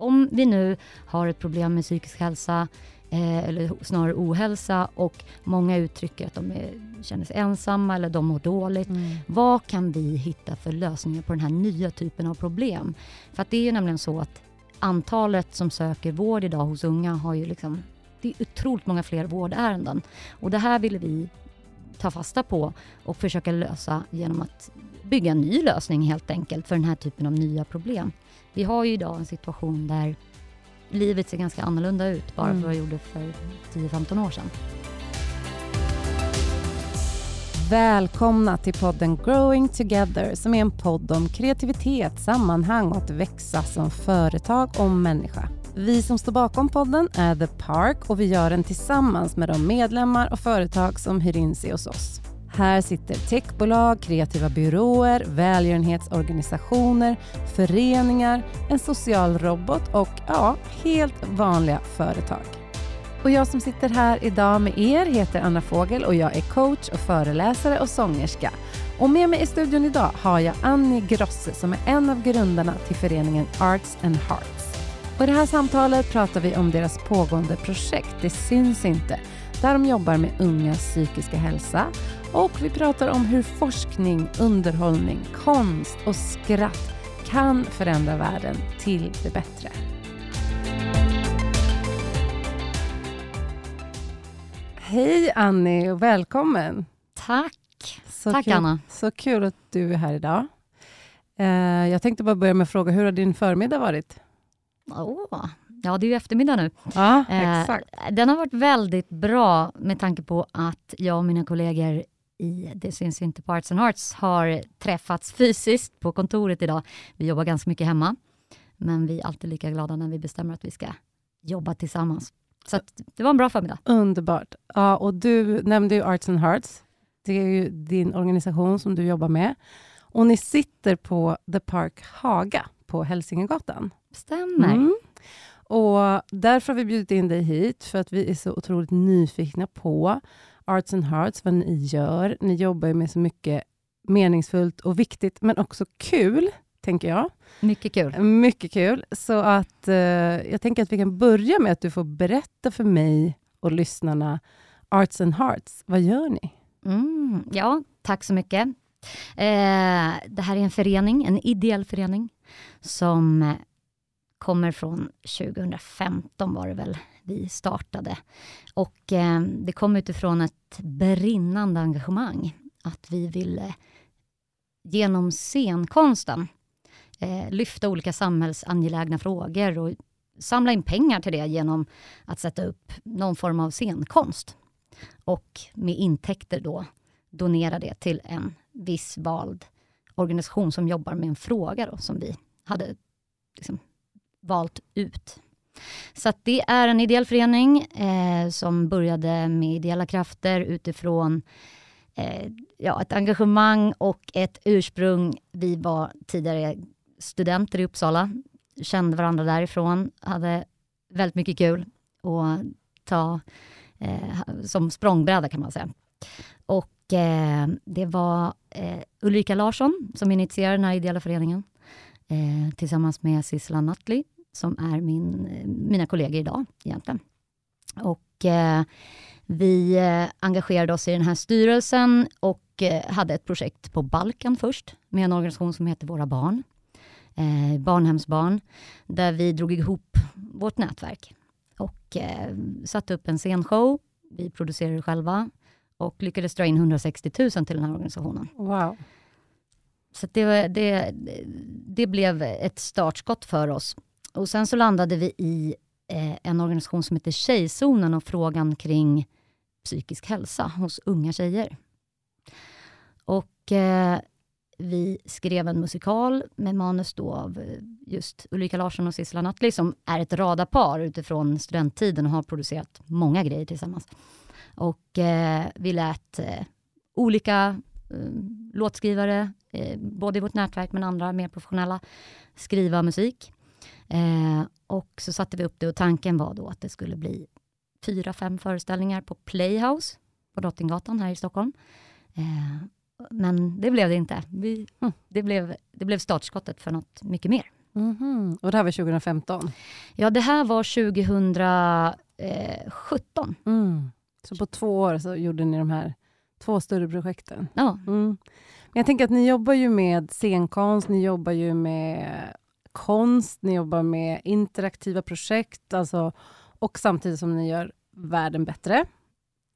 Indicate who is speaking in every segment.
Speaker 1: om vi nu har ett problem med psykisk hälsa, eh, eller snarare ohälsa och många uttrycker att de är, känner sig ensamma eller de mår dåligt. Mm. Vad kan vi hitta för lösningar på den här nya typen av problem? För att det är ju nämligen så att antalet som söker vård idag hos unga har ju liksom, det är otroligt många fler vårdärenden. Och det här ville vi ta fasta på och försöka lösa genom att bygga en ny lösning helt enkelt för den här typen av nya problem. Vi har ju idag en situation där livet ser ganska annorlunda ut bara mm. för vad det gjorde för 10-15 år sedan.
Speaker 2: Välkomna till podden Growing Together som är en podd om kreativitet, sammanhang och att växa som företag och människa. Vi som står bakom podden är The Park och vi gör den tillsammans med de medlemmar och företag som hyr in sig hos oss. Här sitter techbolag, kreativa byråer, välgörenhetsorganisationer, föreningar, en social robot och ja, helt vanliga företag. Och jag som sitter här idag med er heter Anna Fågel och jag är coach och föreläsare och sångerska. Och med mig i studion idag har jag Annie Grosse som är en av grundarna till föreningen Arts and Hearts. Och I det här samtalet pratar vi om deras pågående projekt Det syns inte, där de jobbar med ungas psykiska hälsa och vi pratar om hur forskning, underhållning, konst och skratt kan förändra världen till det bättre. Hej Annie och välkommen.
Speaker 1: Tack.
Speaker 2: Så
Speaker 1: Tack
Speaker 2: kul,
Speaker 1: Anna.
Speaker 2: Så kul att du är här idag. Eh, jag tänkte bara börja med att fråga, hur har din förmiddag varit?
Speaker 1: Oh, ja, det är ju eftermiddag nu.
Speaker 2: Ja, eh, exakt.
Speaker 1: Den har varit väldigt bra med tanke på att jag och mina kollegor i Det syns inte på Arts and Arts har träffats fysiskt på kontoret idag. Vi jobbar ganska mycket hemma, men vi är alltid lika glada när vi bestämmer att vi ska jobba tillsammans. Så det var en bra förmiddag.
Speaker 2: Underbart. Ja, och du nämnde ju Arts and Hearts. Det är ju din organisation som du jobbar med. Och ni sitter på The Park Haga på Hälsingegatan.
Speaker 1: Stämmer. Mm.
Speaker 2: Och därför har vi bjudit in dig hit, för att vi är så otroligt nyfikna på Arts and Hearts, vad ni gör. Ni jobbar med så mycket meningsfullt och viktigt, men också kul, tänker jag.
Speaker 1: Mycket kul.
Speaker 2: Mycket kul. Så att eh, jag tänker att vi kan börja med att du får berätta för mig och lyssnarna, Arts and Hearts, vad gör ni?
Speaker 1: Mm, ja, tack så mycket. Eh, det här är en förening, en ideell förening, som kommer från 2015 var det väl, vi startade. Och eh, det kom utifrån ett brinnande engagemang. Att vi ville genom scenkonsten eh, lyfta olika samhällsangelägna frågor och samla in pengar till det genom att sätta upp någon form av scenkonst. Och med intäkter då donera det till en viss vald organisation som jobbar med en fråga då, som vi hade liksom valt ut. Så det är en ideell förening eh, som började med ideella krafter utifrån eh, ja, ett engagemang och ett ursprung. Vi var tidigare studenter i Uppsala, kände varandra därifrån, hade väldigt mycket kul att ta eh, som språngbräda kan man säga. Och eh, det var eh, Ulrika Larsson som initierade den här ideella föreningen eh, tillsammans med Sissela Nutley som är min, mina kollegor idag egentligen. Och eh, vi eh, engagerade oss i den här styrelsen och eh, hade ett projekt på Balkan först med en organisation som heter Våra barn, eh, barnhemsbarn, där vi drog ihop vårt nätverk och eh, satte upp en scenshow. Vi producerade själva och lyckades dra in 160 000 till den här organisationen.
Speaker 2: Wow.
Speaker 1: Så det, det, det blev ett startskott för oss och sen så landade vi i eh, en organisation som heter Tjejzonen och frågan kring psykisk hälsa hos unga tjejer. Och eh, vi skrev en musikal med manus då av eh, just Ulrika Larsson och Sissela Nattli som är ett radarpar utifrån studenttiden och har producerat många grejer tillsammans. Och eh, vi lät eh, olika låtskrivare, eh, både i vårt nätverk men andra mer professionella, skriva musik. Eh, och så satte vi upp det och tanken var då att det skulle bli fyra, fem föreställningar på Playhouse på Drottninggatan här i Stockholm. Eh, men det blev det inte. Vi, hm, det, blev, det blev startskottet för något mycket mer.
Speaker 2: Mhm. Och det här var 2015?
Speaker 1: Ja, det här var 2017.
Speaker 2: Mm. Så på två år så gjorde ni de här två större projekten?
Speaker 1: Ja.
Speaker 2: Mm. Men jag tänker att ni jobbar ju med scenkonst, ni jobbar ju med konst, ni jobbar med interaktiva projekt, alltså, och samtidigt som ni gör världen bättre.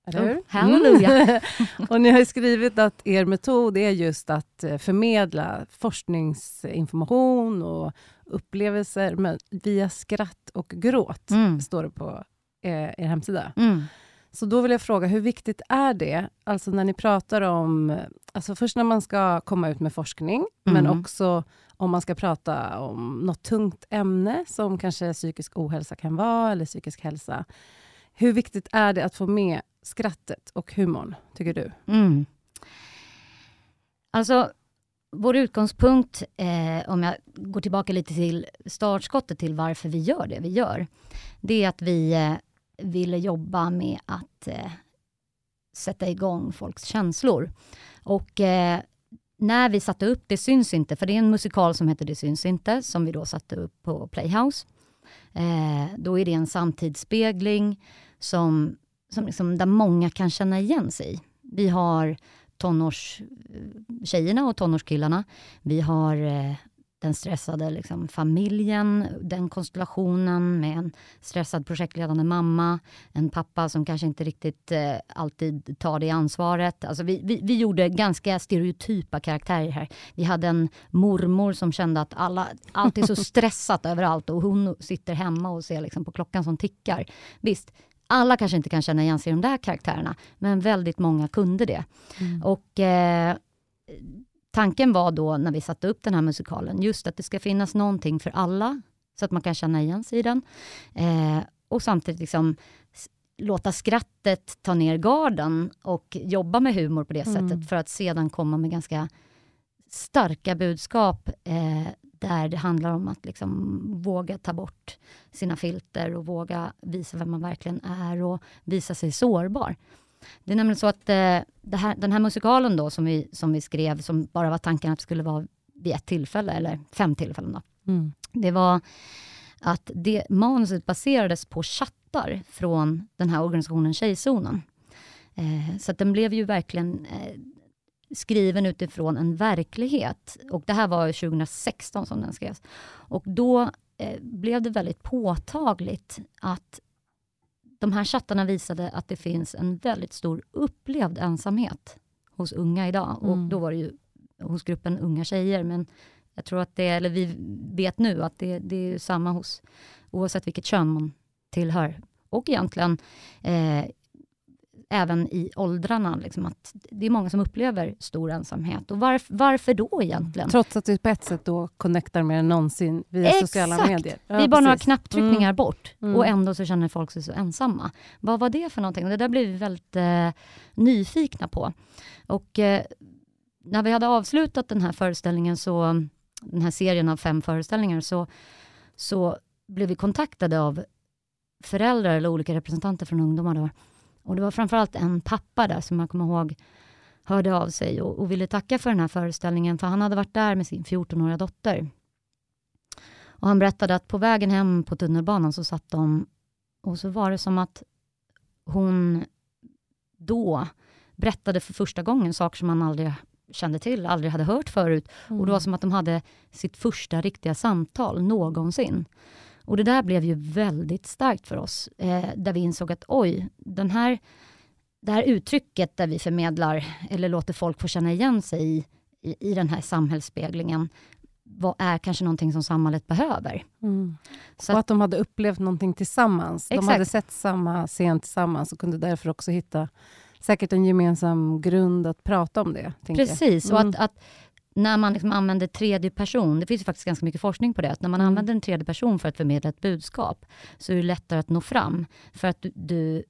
Speaker 2: Eller hur?
Speaker 1: Oh, halleluja.
Speaker 2: Mm. och ni har skrivit att er metod är just att eh, förmedla forskningsinformation och upplevelser via skratt och gråt,
Speaker 1: Mm.
Speaker 2: står det på eh, er hemsida.
Speaker 1: Mm.
Speaker 2: Så då vill jag fråga, hur viktigt är det? Alltså när ni pratar om, alltså först när man ska komma ut med forskning, men
Speaker 1: Mm.
Speaker 2: också om man ska prata om något tungt ämne, som kanske psykisk ohälsa kan vara, eller psykisk hälsa. Hur viktigt är det att få med skrattet och humorn, tycker du?
Speaker 1: Mm. Alltså, vår utgångspunkt, eh, om jag går tillbaka lite till startskottet till varför vi gör det vi gör, det är att vi eh, ville jobba med att eh, sätta igång folks känslor. Och eh, när vi satte upp Det syns inte, för det är en musikal som heter Det syns inte, som vi då satte upp på Playhouse. Eh, då är det en samtidsspegling som, som liksom, där många kan känna igen sig. Vi har tonårstjejerna eh, och tonårskillarna. Vi har eh, den stressade liksom, familjen, den konstellationen med en stressad projektledande mamma, en pappa som kanske inte riktigt eh, alltid tar det ansvaret. Alltså vi, vi, vi gjorde ganska stereotypa karaktärer här. Vi hade en mormor som kände att alla, allt är så stressat överallt och hon sitter hemma och ser liksom på klockan som tickar. Visst, alla kanske inte kan känna igen sig i de där karaktärerna, men väldigt många kunde det. Och eh, tanken var då när vi satte upp den här musikalen, just att det ska finnas någonting för alla, så att man kan känna igen sig i den. Eh, och samtidigt liksom låta skrattet ta ner garden och jobba med humor på det
Speaker 2: Mm.
Speaker 1: sättet, för att sedan komma med ganska starka budskap eh, där det handlar om att liksom våga ta bort sina filter och våga visa vem man verkligen är och visa sig sårbar. Det är nämligen så att eh, här, den här musikalen då som vi, som vi skrev, som bara var tanken att det skulle vara vid ett tillfälle, eller fem tillfällen då,
Speaker 2: Mm.
Speaker 1: det var att det manuset baserades på chattar från den här organisationen Tjejzonen. Eh, så den blev ju verkligen eh, skriven utifrån en verklighet. Och det här var 2016 som den skrevs. Och då eh, blev det väldigt påtagligt att de här chattarna visade att det finns en väldigt stor upplevd ensamhet hos unga idag. Och
Speaker 2: Mm.
Speaker 1: då var det ju hos gruppen unga tjejer, men jag tror att det, eller vi vet nu att det, det är samma hos, oavsett vilket kön man tillhör. Och egentligen eh, även i åldrarna, liksom att det är många som upplever stor ensamhet. Och varf, varför då egentligen?
Speaker 2: Trots att du på ett sätt då connectar mer än någonsin via
Speaker 1: Exakt.
Speaker 2: sociala medier. Ja,
Speaker 1: det är bara några
Speaker 2: precis.
Speaker 1: knapptryckningar
Speaker 2: Mm.
Speaker 1: bort
Speaker 2: Mm.
Speaker 1: och ändå så känner folk sig så ensamma. Vad var det för någonting? Det där blev vi väldigt eh, nyfikna på. Och eh, när vi hade avslutat den här föreställningen, så, den här serien av fem föreställningar, så, så blev vi kontaktade av föräldrar eller olika representanter från ungdomar. Då. Och det var framförallt en pappa där som jag kommer ihåg hörde av sig och, och ville tacka för den här föreställningen, för han hade varit där med sin 14-åriga dotter. Och han berättade att på vägen hem på tunnelbanan så satt de och så var det som att hon då berättade för första gången saker som han aldrig kände till, aldrig hade hört förut. Och det var som att de hade sitt första riktiga samtal någonsin. Och det där blev ju väldigt starkt för oss, eh, där vi insåg att oj, den här, det här uttrycket där vi förmedlar, eller låter folk få känna igen sig i, i, i den här samhällsspeglingen, vad är kanske någonting som samhället behöver.
Speaker 2: Mm.
Speaker 1: Så
Speaker 2: och
Speaker 1: att,
Speaker 2: att de hade upplevt någonting tillsammans. De
Speaker 1: Exakt.
Speaker 2: hade sett samma scen tillsammans och kunde därför också hitta säkert en gemensam grund att prata om det. tänker jag.
Speaker 1: precis, och
Speaker 2: Mm.
Speaker 1: att, att när man liksom använder tredje person, det finns ju faktiskt ganska mycket forskning på det, att när man
Speaker 2: Mm.
Speaker 1: använder en tredje person för att förmedla ett budskap, så är det lättare att nå fram. För att du, du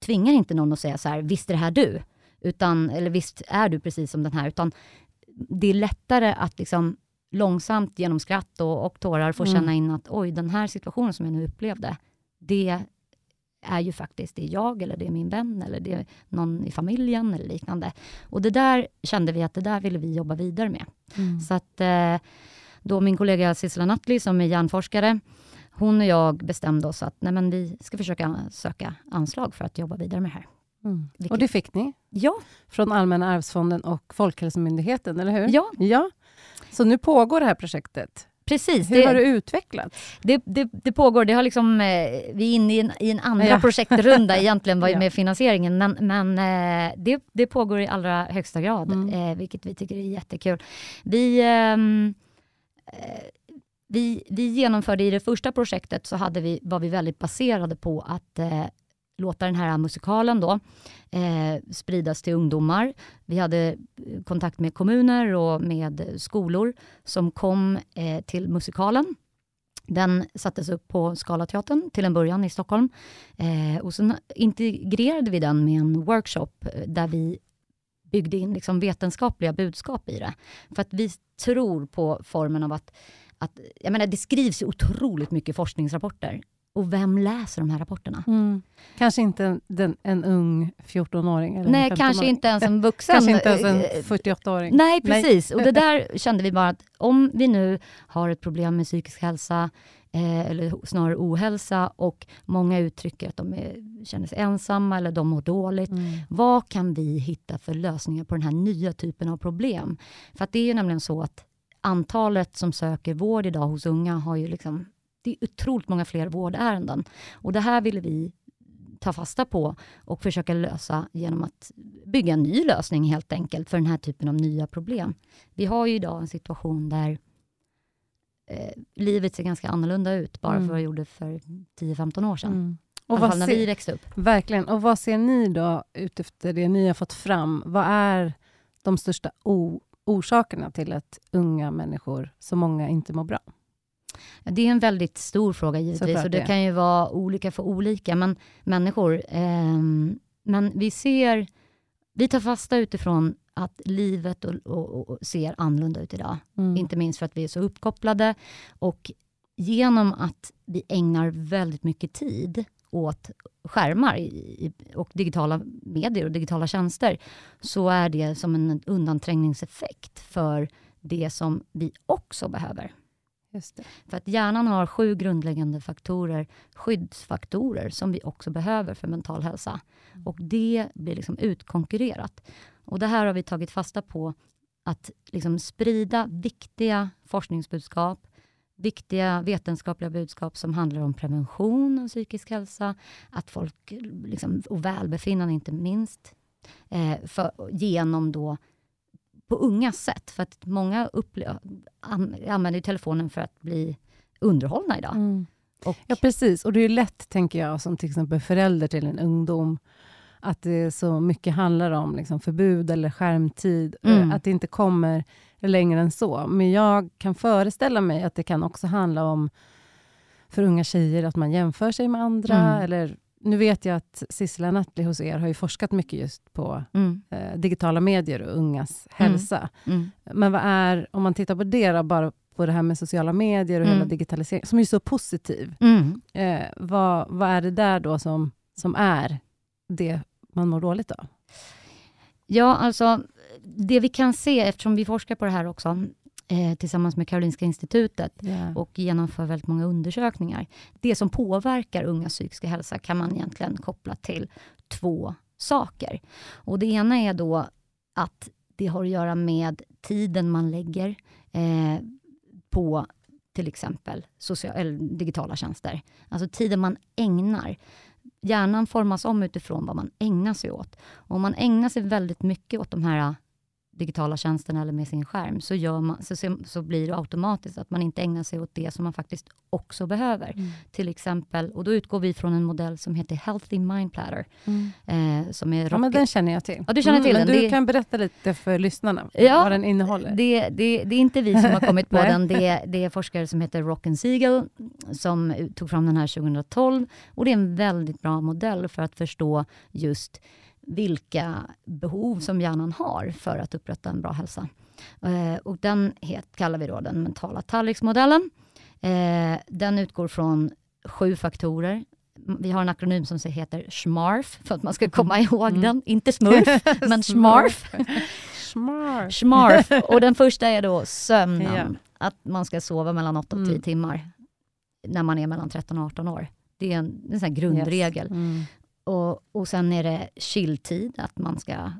Speaker 1: tvingar inte någon att säga så här, visst är det här du? Utan, eller visst är du precis som den här? Utan det är lättare att liksom långsamt genom skratt och, och tårar få
Speaker 2: Mm.
Speaker 1: känna in att oj, den här situationen som jag nu upplevde, det är ju faktiskt det är jag, eller det är min vän, eller det är någon i familjen eller liknande. Och det där kände vi att det där ville vi jobba vidare med.
Speaker 2: Mm.
Speaker 1: Så att eh, då min kollega Sissela Nattli som är hjärnforskare, hon och jag bestämde oss att nej men vi ska försöka söka anslag för att jobba vidare med det här.
Speaker 2: Mm. Och det fick ni?
Speaker 1: Ja.
Speaker 2: Från Allmänna arvsfonden och Folkhälsomyndigheten, eller hur?
Speaker 1: Ja.
Speaker 2: ja. Så nu pågår det här projektet?
Speaker 1: Precis.
Speaker 2: Hur det, har det utvecklats?
Speaker 1: Det, det, det, pågår, det har liksom, eh, vi är inne i en, i en andra ja. projektrunda egentligen vad, med finansieringen, men, men eh, det, det pågår i allra högsta grad, mm. eh, vilket vi tycker är jättekul. Vi, ehm, eh, vi, vi genomförde i det första projektet så hade vi, var vi väldigt baserade på att låta den här musikalen då eh, spridas till ungdomar. Vi hade eh, kontakt med kommuner och med skolor som kom eh, till musikalen. Den sattes upp på Scalateatern till en början i Stockholm. Eh, och sen integrerade vi den med en workshop eh, där vi byggde in liksom vetenskapliga budskap i det. För att vi tror på formen av att, att jag menar, det skrivs ju otroligt mycket forskningsrapporter och vem läser de här rapporterna?
Speaker 2: Mm. Kanske inte en, en ung 14-åring?
Speaker 1: Nej, kanske inte ens en vuxen.
Speaker 2: kanske inte ens en 48-åring.
Speaker 1: Nej, precis. Nej. Och det där kände vi bara att om vi nu har ett problem med psykisk hälsa, eh, eller snarare ohälsa, och många uttrycker att de är, känner sig ensamma eller de mår dåligt. Mm. Vad kan vi hitta för lösningar på den här nya typen av problem? För det är ju nämligen så att antalet som söker vård idag hos unga har ju liksom det är otroligt många fler vårdärenden. Och det här ville vi ta fasta på och försöka lösa genom att bygga en ny lösning helt enkelt för den här typen av nya problem. Vi har ju idag en situation där eh, livet ser ganska annorlunda ut bara mm. för vad det gjorde för 10-15 år sedan. Mm. Och fall när vi växte upp.
Speaker 2: Verkligen. Och vad ser ni då utefter det ni har fått fram? Vad är de största orsakerna till att unga människor, så många, inte mår bra?
Speaker 1: Det är en väldigt stor fråga givetvis och det, det kan ju vara olika för olika men, människor. Eh, men vi ser, vi tar fasta utifrån att livet och, och, och ser annorlunda ut idag. Mm. Inte minst för att vi är så uppkopplade och genom att vi ägnar väldigt mycket tid åt skärmar och digitala medier och digitala tjänster, så är det som en undanträngningseffekt för det som vi också behöver. För att hjärnan har sju grundläggande faktorer, skyddsfaktorer, som vi också behöver för mental hälsa. Mm. Och det blir liksom utkonkurrerat. Och det här har vi tagit fasta på, att liksom sprida viktiga forskningsbudskap, viktiga vetenskapliga budskap som handlar om prevention av psykisk hälsa, att folk, liksom, och välbefinnande inte minst, eh, för, genom då på ungas sätt. För att många använder telefonen för att bli underhållna idag. Mm.
Speaker 2: Och, ja, precis. Och det är lätt, tänker jag, som till exempel förälder till en ungdom, att det så mycket handlar om liksom, förbud eller skärmtid, mm. att det inte kommer längre än så. Men jag kan föreställa mig att det kan också handla om, för unga tjejer, att man jämför sig med andra, mm. eller nu vet jag att Sissela Nattli hos er har forskat mycket just på mm. eh, digitala medier och ungas mm. hälsa. Mm. Men vad är, om man tittar på det då, bara på det här med sociala medier och hela mm. digitaliseringen, som är så positiv. Mm. Eh, vad, vad är det där då som, som är det man mår dåligt av?
Speaker 1: Ja, alltså det vi kan se, eftersom vi forskar på det här också, eh, tillsammans med Karolinska institutet yeah. och genomför väldigt många undersökningar. Det som påverkar ungas psykiska hälsa kan man egentligen koppla till två saker. Och det ena är då att det har att göra med tiden man lägger eh, på till exempel social, digitala tjänster. Alltså tiden man ägnar. Hjärnan formas om utifrån vad man ägnar sig åt. Och om man ägnar sig väldigt mycket åt de här digitala tjänsterna eller med sin skärm, så, gör man, så, så blir det automatiskt att man inte ägnar sig åt det som man faktiskt också behöver. Mm. Till exempel, och då utgår vi från en modell som heter Healthy Mind Platter. Mm.
Speaker 2: Eh, som är ja, men den känner jag till.
Speaker 1: Ja, du känner till
Speaker 2: mm,
Speaker 1: den.
Speaker 2: Men du det, kan berätta lite för lyssnarna ja, vad den innehåller.
Speaker 1: Det, det, det är inte vi som har kommit på den. Det, det är forskare som heter Rocken Siegel som tog fram den här 2012. Och det är en väldigt bra modell för att förstå just vilka behov som hjärnan har för att upprätta en bra hälsa. Eh, och den het, kallar vi då den mentala tallriksmodellen. Eh, den utgår från sju faktorer. Vi har en akronym som heter SMARF, för att man ska komma mm. ihåg mm. den. Inte SMURF, men SMARF.
Speaker 2: SMARF.
Speaker 1: SMARF. Och den första är då sömnen. Ja. att man ska sova mellan 8 och 10
Speaker 2: Mm.
Speaker 1: timmar när man är mellan 13 och 18 år. Det är en, en grundregel.
Speaker 2: Yes. Mm.
Speaker 1: Och, och sen är det chilltid, att man ska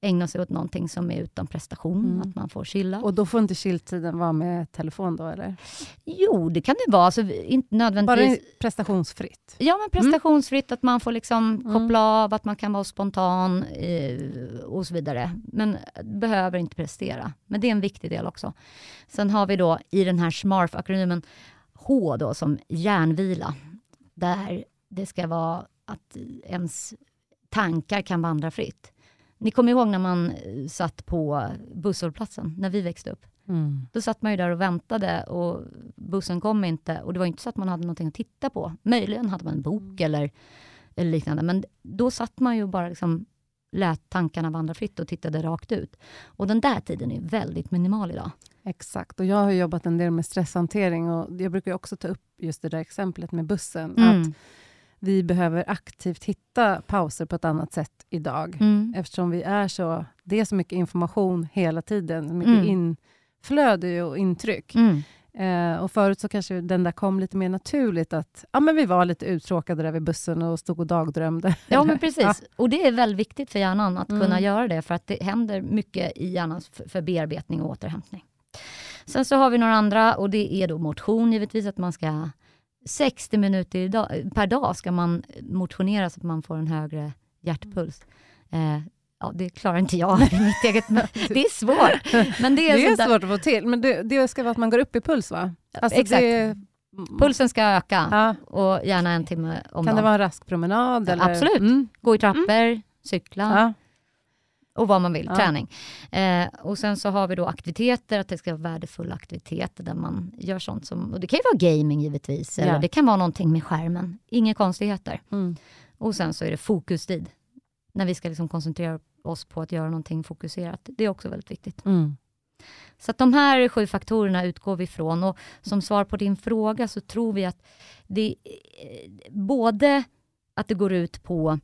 Speaker 1: ägna sig åt någonting som är utan prestation,
Speaker 2: Mm.
Speaker 1: att man får chilla.
Speaker 2: Och då får inte chilltiden vara med telefon då, eller?
Speaker 1: jo, det kan det vara. Alltså, inte
Speaker 2: Bara
Speaker 1: nödvändigtvis...
Speaker 2: prestationsfritt?
Speaker 1: Ja, men prestationsfritt, att man får liksom
Speaker 2: Mm.
Speaker 1: koppla av, att man kan vara spontan eh, och så vidare. Men behöver inte prestera. Men det är en viktig del också. Sen har vi då i den här SMARF-akronymen H då som hjärnvila. Där det ska vara att ens tankar kan vandra fritt. Ni kommer ihåg när man eh, satt på busshållplatsen, när vi växte upp?
Speaker 2: Mm.
Speaker 1: Då satt man ju där och väntade och bussen kom inte. Och det var inte så att man hade någonting att titta på. Möjligen hade man en bok eller, eller liknande. Men då satt man ju och bara liksom lät tankarna vandra fritt och tittade rakt ut. Och den där tiden är väldigt minimal idag.
Speaker 2: Exakt, och jag har jobbat en del med stresshantering och jag brukar också ta upp just det där exemplet med bussen.
Speaker 1: Mm.
Speaker 2: Att vi behöver aktivt hitta pauser på ett annat sätt idag.
Speaker 1: Mm.
Speaker 2: Eftersom vi är så, det är så mycket information hela tiden, så mycket
Speaker 1: Mm.
Speaker 2: inflöde och intryck.
Speaker 1: Mm.
Speaker 2: Eh, och förut så kanske den där kom lite mer naturligt, att ja, men vi var lite uttråkade där vid bussen och stod och dagdrömde.
Speaker 1: Ja, men precis.
Speaker 2: Ja.
Speaker 1: Och det är väldigt viktigt för hjärnan att
Speaker 2: Mm.
Speaker 1: kunna göra det, för att det händer mycket i hjärnan för, för bearbetning och återhämtning. Sen så har vi några andra, och det är då motion givetvis, att man ska 60 minuter i dag, per dag ska man motionera så att man får en högre hjärtpuls. Eh, ja, det klarar inte jag i mitt eget Det är svårt. Men det är,
Speaker 2: Det är
Speaker 1: där-
Speaker 2: svårt att få till, men det, det ska vara att man går upp i puls va? Alltså
Speaker 1: Exakt.
Speaker 2: Det,
Speaker 1: Pulsen ska öka
Speaker 2: Ja.
Speaker 1: och gärna en timme om
Speaker 2: Kan
Speaker 1: dagen.
Speaker 2: det vara en rask promenad? Eller?
Speaker 1: absolut.
Speaker 2: Mm.
Speaker 1: Gå i trappor, cykla.
Speaker 2: Ja.
Speaker 1: Och vad man vill,
Speaker 2: Ja.
Speaker 1: träning. Eh, och sen så har vi då aktiviteter, att det ska vara värdefulla aktiviteter där man gör sånt som, och det kan ju vara gaming givetvis, eller
Speaker 2: Ja.
Speaker 1: det kan vara någonting med skärmen. Inga konstigheter.
Speaker 2: Mm.
Speaker 1: Och sen så är det fokustid, när vi ska liksom koncentrera oss på att göra någonting fokuserat. Det är också väldigt viktigt.
Speaker 2: Mm.
Speaker 1: Så att de här sju faktorerna utgår vi ifrån och som svar på din fråga så tror vi att det eh, både att det går ut på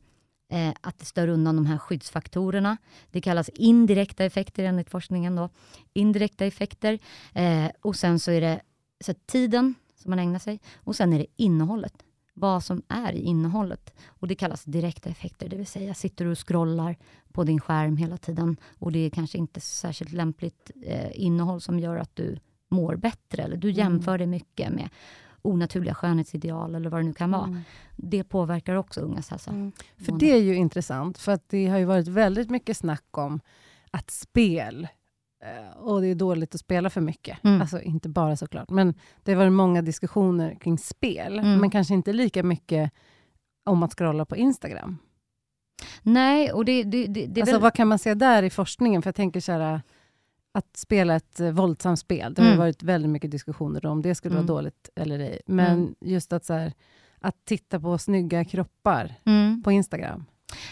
Speaker 1: eh, att det stör undan de här skyddsfaktorerna. Det kallas indirekta effekter enligt forskningen. Då. Indirekta effekter. Eh, och sen så är det så tiden som man ägnar sig och sen är det innehållet. Vad som är i innehållet. Och det kallas direkta effekter, det vill säga sitter du och scrollar på din skärm hela tiden och det är kanske inte särskilt lämpligt eh, innehåll som gör att du mår bättre eller du
Speaker 2: Mm.
Speaker 1: jämför dig mycket med onaturliga skönhetsideal eller vad det nu kan vara.
Speaker 2: Mm.
Speaker 1: Det påverkar också ungas hälsa.
Speaker 2: Mm. För det är ju intressant, för att det har ju varit väldigt mycket snack om att spel, eh, och det är dåligt att spela för mycket.
Speaker 1: Mm.
Speaker 2: Alltså inte bara såklart, men det har varit många diskussioner kring spel,
Speaker 1: Mm.
Speaker 2: men kanske inte lika mycket om att scrolla på Instagram.
Speaker 1: Nej, och det, det, det, det är
Speaker 2: alltså,
Speaker 1: väl...
Speaker 2: Vad kan man se där i forskningen? För jag tänker så här, att spela ett eh, våldsamt spel, det har
Speaker 1: Mm.
Speaker 2: varit väldigt mycket diskussioner om det skulle
Speaker 1: Mm.
Speaker 2: vara dåligt eller ej. Men
Speaker 1: Mm.
Speaker 2: just att, så här, att titta på snygga kroppar
Speaker 1: Mm.
Speaker 2: på Instagram.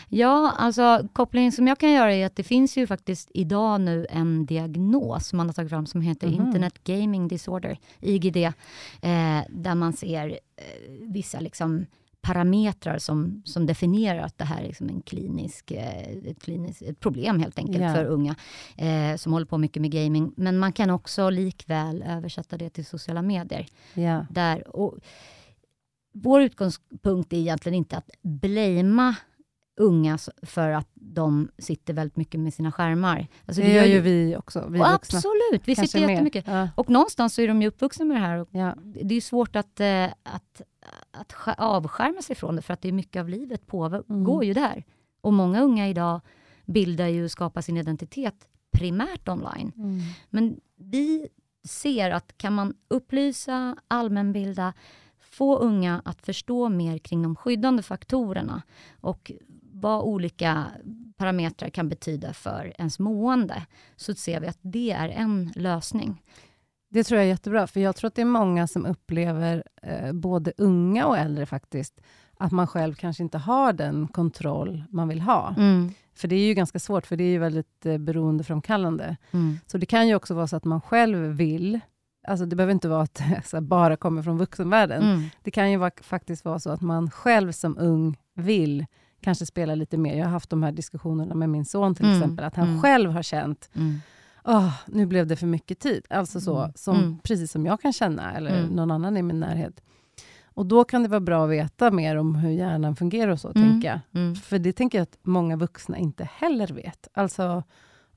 Speaker 1: Ja, alltså kopplingen som jag kan göra är att det finns ju faktiskt idag nu en diagnos som man har tagit fram som heter
Speaker 2: Mhm.
Speaker 1: Internet Gaming Disorder, IGD, eh, där man ser eh, vissa liksom parametrar som, som definierar att det här är liksom en klinisk, eh, ett, kliniskt, ett problem helt enkelt
Speaker 2: Ja.
Speaker 1: för unga eh, som håller på mycket med gaming. Men man kan också likväl översätta det till sociala medier.
Speaker 2: Ja.
Speaker 1: Där, och vår utgångspunkt är egentligen inte att blamea unga för att de sitter väldigt mycket med sina skärmar. Alltså,
Speaker 2: Det gör ju vi också, vi vuxna.
Speaker 1: Absolut, vi sitter jättemycket.
Speaker 2: Ja.
Speaker 1: Och någonstans så är de ju uppvuxna med det här.
Speaker 2: Ja.
Speaker 1: det är svårt att, eh, att, att sk- avskärma sig från det, för att det är mycket av livet pågår
Speaker 2: Mm.
Speaker 1: ju där. Och många unga idag bildar ju och skapar sin identitet primärt online.
Speaker 2: Mm.
Speaker 1: Men vi ser att kan man upplysa, allmänbilda, få unga att förstå mer kring de skyddande faktorerna och vad olika parametrar kan betyda för ens mående, så ser vi att det är en lösning.
Speaker 2: Det tror jag är jättebra, för jag tror att det är många som upplever, eh, både unga och äldre faktiskt, att man själv kanske inte har den kontroll man vill ha.
Speaker 1: Mm.
Speaker 2: För det är ju ganska svårt, för det är ju väldigt eh, beroendeframkallande.
Speaker 1: Mm.
Speaker 2: Så det kan ju också vara så att man själv vill, alltså det behöver inte vara att det här bara kommer från vuxenvärlden.
Speaker 1: Mm.
Speaker 2: Det kan ju vara, faktiskt vara så att man själv som ung vill kanske spela lite mer. Jag har haft de här diskussionerna med min son till
Speaker 1: Mm,
Speaker 2: exempel, att han
Speaker 1: mm.
Speaker 2: själv har känt
Speaker 1: Mm.
Speaker 2: oh, nu blev det för mycket tid. Alltså så,
Speaker 1: Mm.
Speaker 2: som,
Speaker 1: Mm.
Speaker 2: precis som jag kan känna, eller
Speaker 1: Mm.
Speaker 2: någon annan i min närhet. Och då kan det vara bra att veta mer om hur hjärnan fungerar och så,
Speaker 1: Mm.
Speaker 2: tänker jag. För det tänker jag att många vuxna inte heller vet. Alltså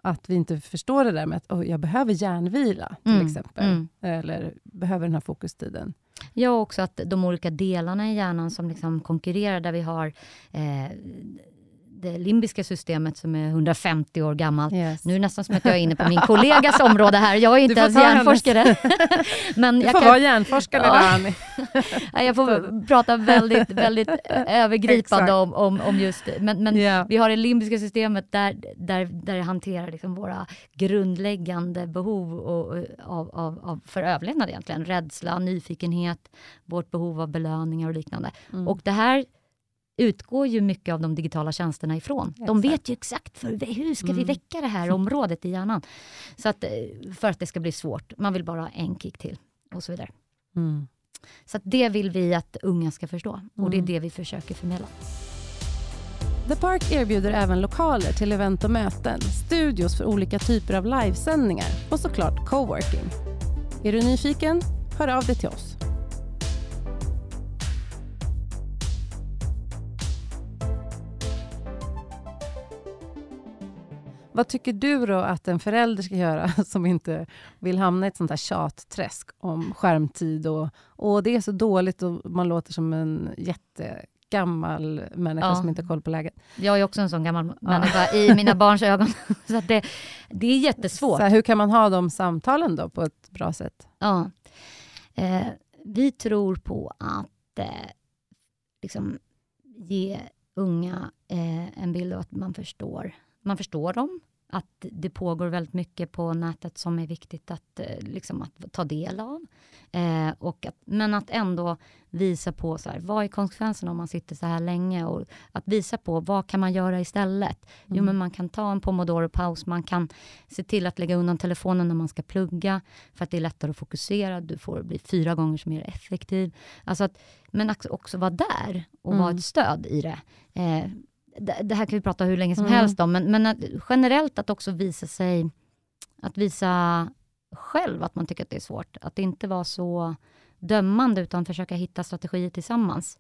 Speaker 2: att vi inte förstår det där med att oh, jag behöver hjärnvila, till
Speaker 1: Mm.
Speaker 2: exempel.
Speaker 1: Mm.
Speaker 2: Eller behöver den här fokustiden.
Speaker 1: Ja, också att de olika delarna i hjärnan som liksom konkurrerar, där vi har eh, det limbiska systemet som är 150 år gammalt.
Speaker 2: Yes.
Speaker 1: Nu är det nästan som att jag är inne på min kollegas område här. Jag är inte ens hjärnforskare. Men
Speaker 2: Du
Speaker 1: jag
Speaker 2: får
Speaker 1: kan
Speaker 2: vara hjärnforskare
Speaker 1: Ja.
Speaker 2: där, Annie.
Speaker 1: Jag får prata väldigt, väldigt övergripande
Speaker 2: Exakt.
Speaker 1: om, om, om just Men, men
Speaker 2: Ja.
Speaker 1: vi har det limbiska systemet där, där, där det hanterar liksom våra grundläggande behov och, av, av, av, för överlevnad egentligen. Rädsla, nyfikenhet, vårt behov av belöningar och liknande.
Speaker 2: Mm.
Speaker 1: Och det här utgår ju mycket av de digitala tjänsterna ifrån. De
Speaker 2: Exakt.
Speaker 1: vet ju exakt för, hur ska vi
Speaker 2: Mm.
Speaker 1: väcka det här området i hjärnan. Så att, eh, för att det ska bli svårt. Man vill bara ha en kick till och så vidare.
Speaker 2: Mm.
Speaker 1: Så det vill vi att unga ska förstå och det är
Speaker 2: Mm.
Speaker 1: det vi försöker förmedla.
Speaker 2: The Park erbjuder även lokaler till event och möten, studios för olika typer av livesändningar och såklart coworking. Är du nyfiken? Hör av dig till oss. Vad tycker du då att en förälder ska göra som inte vill hamna i ett sånt här tjatträsk om skärmtid och, och det är så dåligt och man låter som en jättegammal människa
Speaker 1: Ja.
Speaker 2: som inte har koll på läget.
Speaker 1: Jag är också en sån gammal människa i mina barns ögon. Så det, det är jättesvårt.
Speaker 2: Så här, hur kan man ha de samtalen då på ett bra sätt?
Speaker 1: Ja. Eh, vi tror på att eh, liksom ge unga eh, en bild av att man förstår, man förstår dem. Att det pågår väldigt mycket på nätet som är viktigt att, eh, liksom att ta del av. Eh, och att, men att ändå visa på så här, vad är konsekvenserna om man sitter så här länge och att visa på vad kan man göra istället. Jo,
Speaker 2: Mm.
Speaker 1: men man kan ta en pomodoro-paus, man kan se till att lägga undan telefonen när man ska plugga, för att det är lättare att fokusera, du får bli fyra gånger mer effektiv. Alltså att, men också, vara där och vara
Speaker 2: Mm.
Speaker 1: ett stöd i det. Eh, det. Det här kan vi prata hur länge som
Speaker 2: Mm.
Speaker 1: helst om, men, men att, generellt att också visa sig, att visa själv att man tycker att det är svårt. Att inte vara så dömande, utan försöka hitta strategier tillsammans.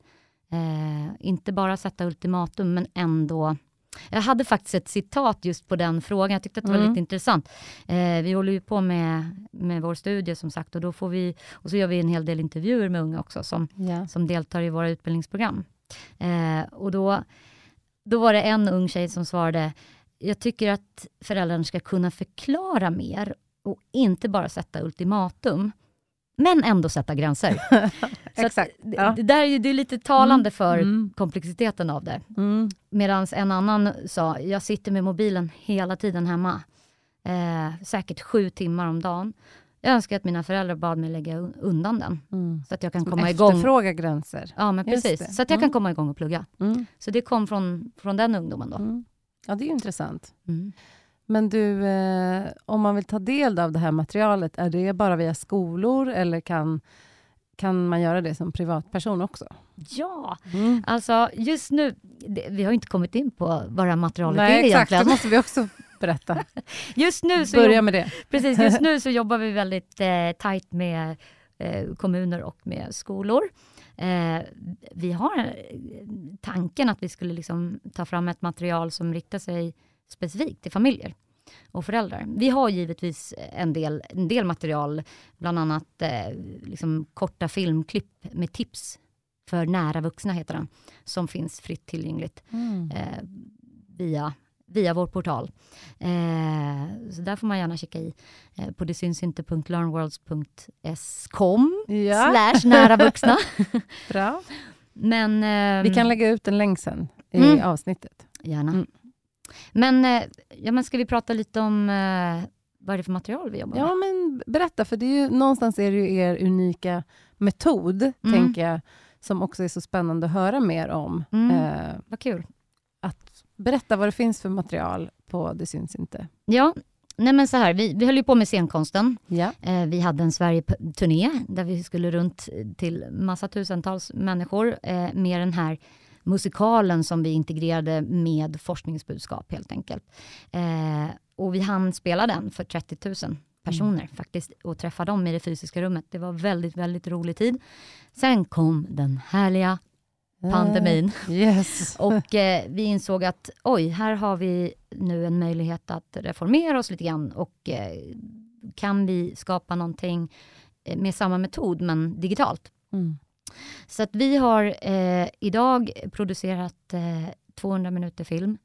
Speaker 1: Eh, inte bara sätta ultimatum, men ändå jag hade faktiskt ett citat just på den frågan. Jag tyckte att det var
Speaker 2: Mm.
Speaker 1: lite intressant. Eh, vi håller ju på med, med vår studie som sagt och då får vi, och så gör vi en hel del intervjuer med unga också som,
Speaker 2: Ja.
Speaker 1: som deltar i våra utbildningsprogram. Eh, och då, då var det en ung tjej som svarade, jag tycker att föräldrarna ska kunna förklara mer och inte bara sätta ultimatum, men ändå sätta gränser.
Speaker 2: Exakt. Ja.
Speaker 1: det där är det är lite talande för
Speaker 2: Mm.
Speaker 1: komplexiteten av det.
Speaker 2: Mm.
Speaker 1: Medan en annan sa, jag sitter med mobilen hela tiden hemma. Eh, säkert sju timmar om dagen. Jag önskar att mina föräldrar bad mig lägga un- undan den.
Speaker 2: Mm.
Speaker 1: Så att jag kan
Speaker 2: Som
Speaker 1: komma igång.
Speaker 2: efterfrågar gränser.
Speaker 1: Ja, men
Speaker 2: Just
Speaker 1: precis.
Speaker 2: det.
Speaker 1: Så att jag
Speaker 2: Mm.
Speaker 1: kan komma igång och plugga.
Speaker 2: Mm.
Speaker 1: Så det kom från, från den ungdomen då.
Speaker 2: Mm. Ja, det är ju intressant.
Speaker 1: Mm.
Speaker 2: Men du, eh, om man vill ta del av det här materialet, är det bara via skolor eller kan, kan man göra det som privatperson också?
Speaker 1: Ja,
Speaker 2: Mm.
Speaker 1: alltså just nu, det, vi har inte kommit in på vad det här materialet
Speaker 2: Nej,
Speaker 1: är
Speaker 2: exakt.
Speaker 1: egentligen.
Speaker 2: Det måste vi också berätta.
Speaker 1: Just nu så
Speaker 2: Börja med det.
Speaker 1: precis, just nu så jobbar vi väldigt eh, tajt med eh, kommuner och med skolor. Eh, vi har eh, tanken att vi skulle liksom ta fram ett material som riktar sig specifikt till familjer och föräldrar. Vi har givetvis en del, en del material, bland annat eh, liksom korta filmklipp med tips för nära vuxna, heter den, som finns fritt tillgängligt
Speaker 2: Mm.
Speaker 1: eh, via, via vår portal. Eh, så där får man gärna kika i eh, på det syns inte learnworlds.com
Speaker 2: Ja,
Speaker 1: slash nära vuxna.
Speaker 2: bra.
Speaker 1: Men, ehm,
Speaker 2: Vi kan lägga ut en länk sen i
Speaker 1: Mm.
Speaker 2: avsnittet.
Speaker 1: Gärna.
Speaker 2: Mm.
Speaker 1: Men, eh, ja, men ska vi prata lite om eh, vad är det för material vi jobbar med?
Speaker 2: Ja, men berätta, för det är ju, någonstans är det ju er unika metod,
Speaker 1: Mm.
Speaker 2: tänker jag, som också är så spännande att höra mer om.
Speaker 1: Mm.
Speaker 2: Eh,
Speaker 1: Vad kul.
Speaker 2: Berätta vad det finns för material på Det syns inte.
Speaker 1: Ja, nej men så här, vi, vi höll ju på med scenkonsten.
Speaker 2: Ja.
Speaker 1: Eh, vi hade en Sverige-turné där vi skulle runt till massa tusentals människor eh, med den här musikalen som vi integrerade med forskningsbudskap helt enkelt. Eh, och vi hann spela den för 30 000 personer mm. faktiskt och träffa dem i det fysiska rummet. Det var väldigt, väldigt rolig tid. Sen kom den härliga pandemin.
Speaker 2: Uh, yes.
Speaker 1: och eh, vi insåg att oj, här har vi nu en möjlighet att reformera oss lite grann och eh, kan vi skapa någonting eh, med samma metod men digitalt. Mm. Så att vi har eh, idag producerat 200 minuter film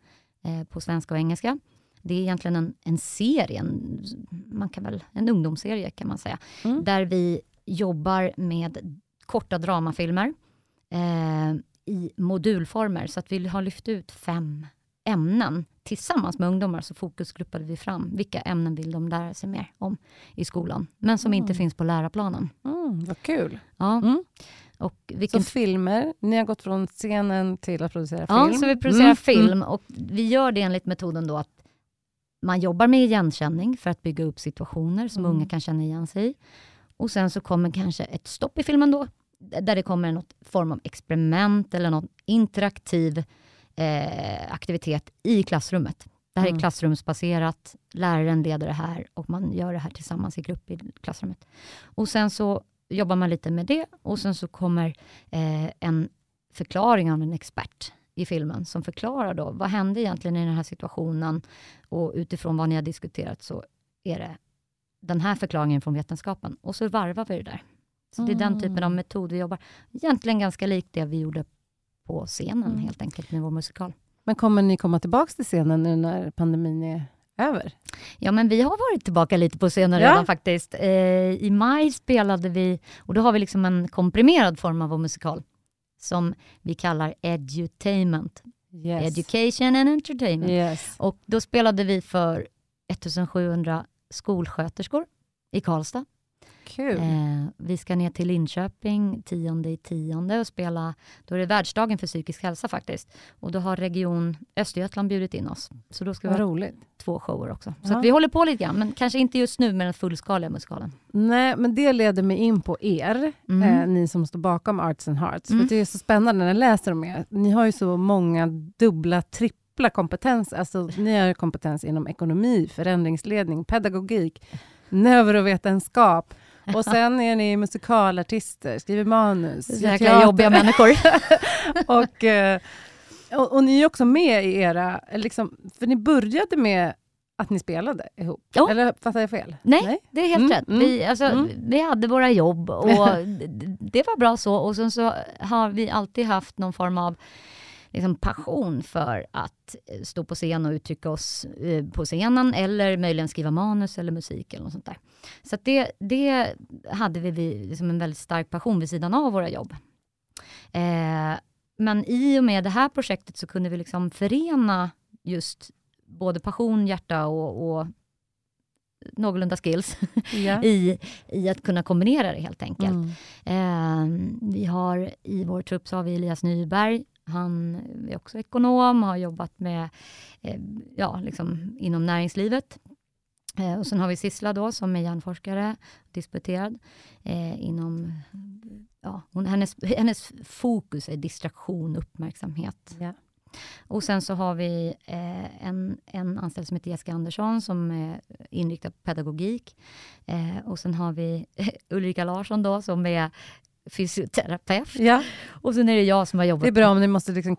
Speaker 1: på svenska och engelska det är egentligen en, en serie, en, man kan väl, en ungdomsserie kan man säga, mm. där vi jobbar med korta dramafilmer eh, i modulformer, så att vi har lyft ut fem ämnen tillsammans med ungdomar, så fokusgruppade vi fram vilka ämnen vill de lära sig mer om i skolan, men som mm. inte finns på läroplanen.
Speaker 2: Mm, vad kul!
Speaker 1: Ja. Mm. Och
Speaker 2: vilken... Så filmer, ni har gått från scenen till att producera film?
Speaker 1: Ja, så vi producerar mm. film och vi gör det enligt metoden då att man jobbar med igenkänning för att bygga upp situationer som mm. unga kan känna igen sig i. Och sen så kommer kanske ett stopp i filmen då, där det kommer någon form av experiment eller någon interaktiv eh, aktivitet i klassrummet. Det här mm. är klassrumsbaserat, läraren leder det här och man gör det här tillsammans i grupp i klassrummet. Och sen så jobbar man lite med det och sen så kommer eh, en förklaring av en expert i filmen som förklarar då, vad hände egentligen i den här situationen och utifrån vad ni har diskuterat så är det den här förklaringen från vetenskapen och så varvar vi det där. Så det är den typen av mm. metod vi jobbar. Egentligen ganska likt det vi gjorde på scenen mm. helt enkelt med vår musikal.
Speaker 2: Men kommer ni komma tillbaka till scenen nu när pandemin är över?
Speaker 1: Ja, men vi har varit tillbaka lite på scenen ja. redan faktiskt. Eh, I maj spelade vi, och då har vi liksom en komprimerad form av vår musikal som vi kallar edutainment. Yes. Education and entertainment.
Speaker 2: Yes.
Speaker 1: Och då spelade vi för 1700 skolsköterskor i Karlstad.
Speaker 2: Kul. Eh,
Speaker 1: vi ska ner till Linköping 10 i tionde och spela, då är det världsdagen för psykisk hälsa faktiskt. Och då har Region Östergötland bjudit in oss. Så då ska vi ha roligt. två shower också. Så ja. vi håller på lite grann, men kanske inte just nu med den fullskaliga musikalen.
Speaker 2: Nej, men det leder mig in på er, mm. eh, ni som står bakom Arts and Hearts. Mm. För det är så spännande när jag läser om er. Ni har ju så många dubbla, trippla kompetenser. Alltså, ni har kompetens inom ekonomi, förändringsledning, pedagogik, neurovetenskap, och sen är ni musikalartister, skriver manus.
Speaker 1: Jäkla jobbiga människor.
Speaker 2: och, eh, och, och, ni är också med i era... Liksom, för ni började med att ni spelade ihop?
Speaker 1: Ja.
Speaker 2: Eller fattar jag fel?
Speaker 1: Nej, Nej? det är helt mm, rätt. Mm, vi, alltså, mm. vi hade våra jobb och det var bra så. Och sen så har vi alltid haft någon form av liksom passion för att eh, stå på scen och uttrycka oss eh, på scenen eller möjligen skriva manus eller musik eller något sånt där. Så det, det hade vi liksom en väldigt stark passion vid sidan av våra jobb. Eh, men i och med det här projektet så kunde vi liksom förena just både passion, hjärta och, och någorlunda skills yeah. i, i att kunna kombinera det helt enkelt. Mm. Eh, vi har i vår trupp så har vi Elias Nyberg han är också ekonom, har jobbat med, eh, ja, liksom inom näringslivet. Eh, och sen har vi Sissla då, som är hjärnforskare, disputerad eh, inom... Ja, hon, hennes, hennes fokus är distraktion, uppmärksamhet.
Speaker 2: Ja.
Speaker 1: Och sen så har vi eh, en, en anställd som heter Jessica Andersson som är inriktad på pedagogik. Eh, och sen har vi Ulrika Larsson då som är fysioterapeut.
Speaker 2: Ja.
Speaker 1: Och sen är det jag som har jobbat...
Speaker 2: Det är bra om ni måste liksom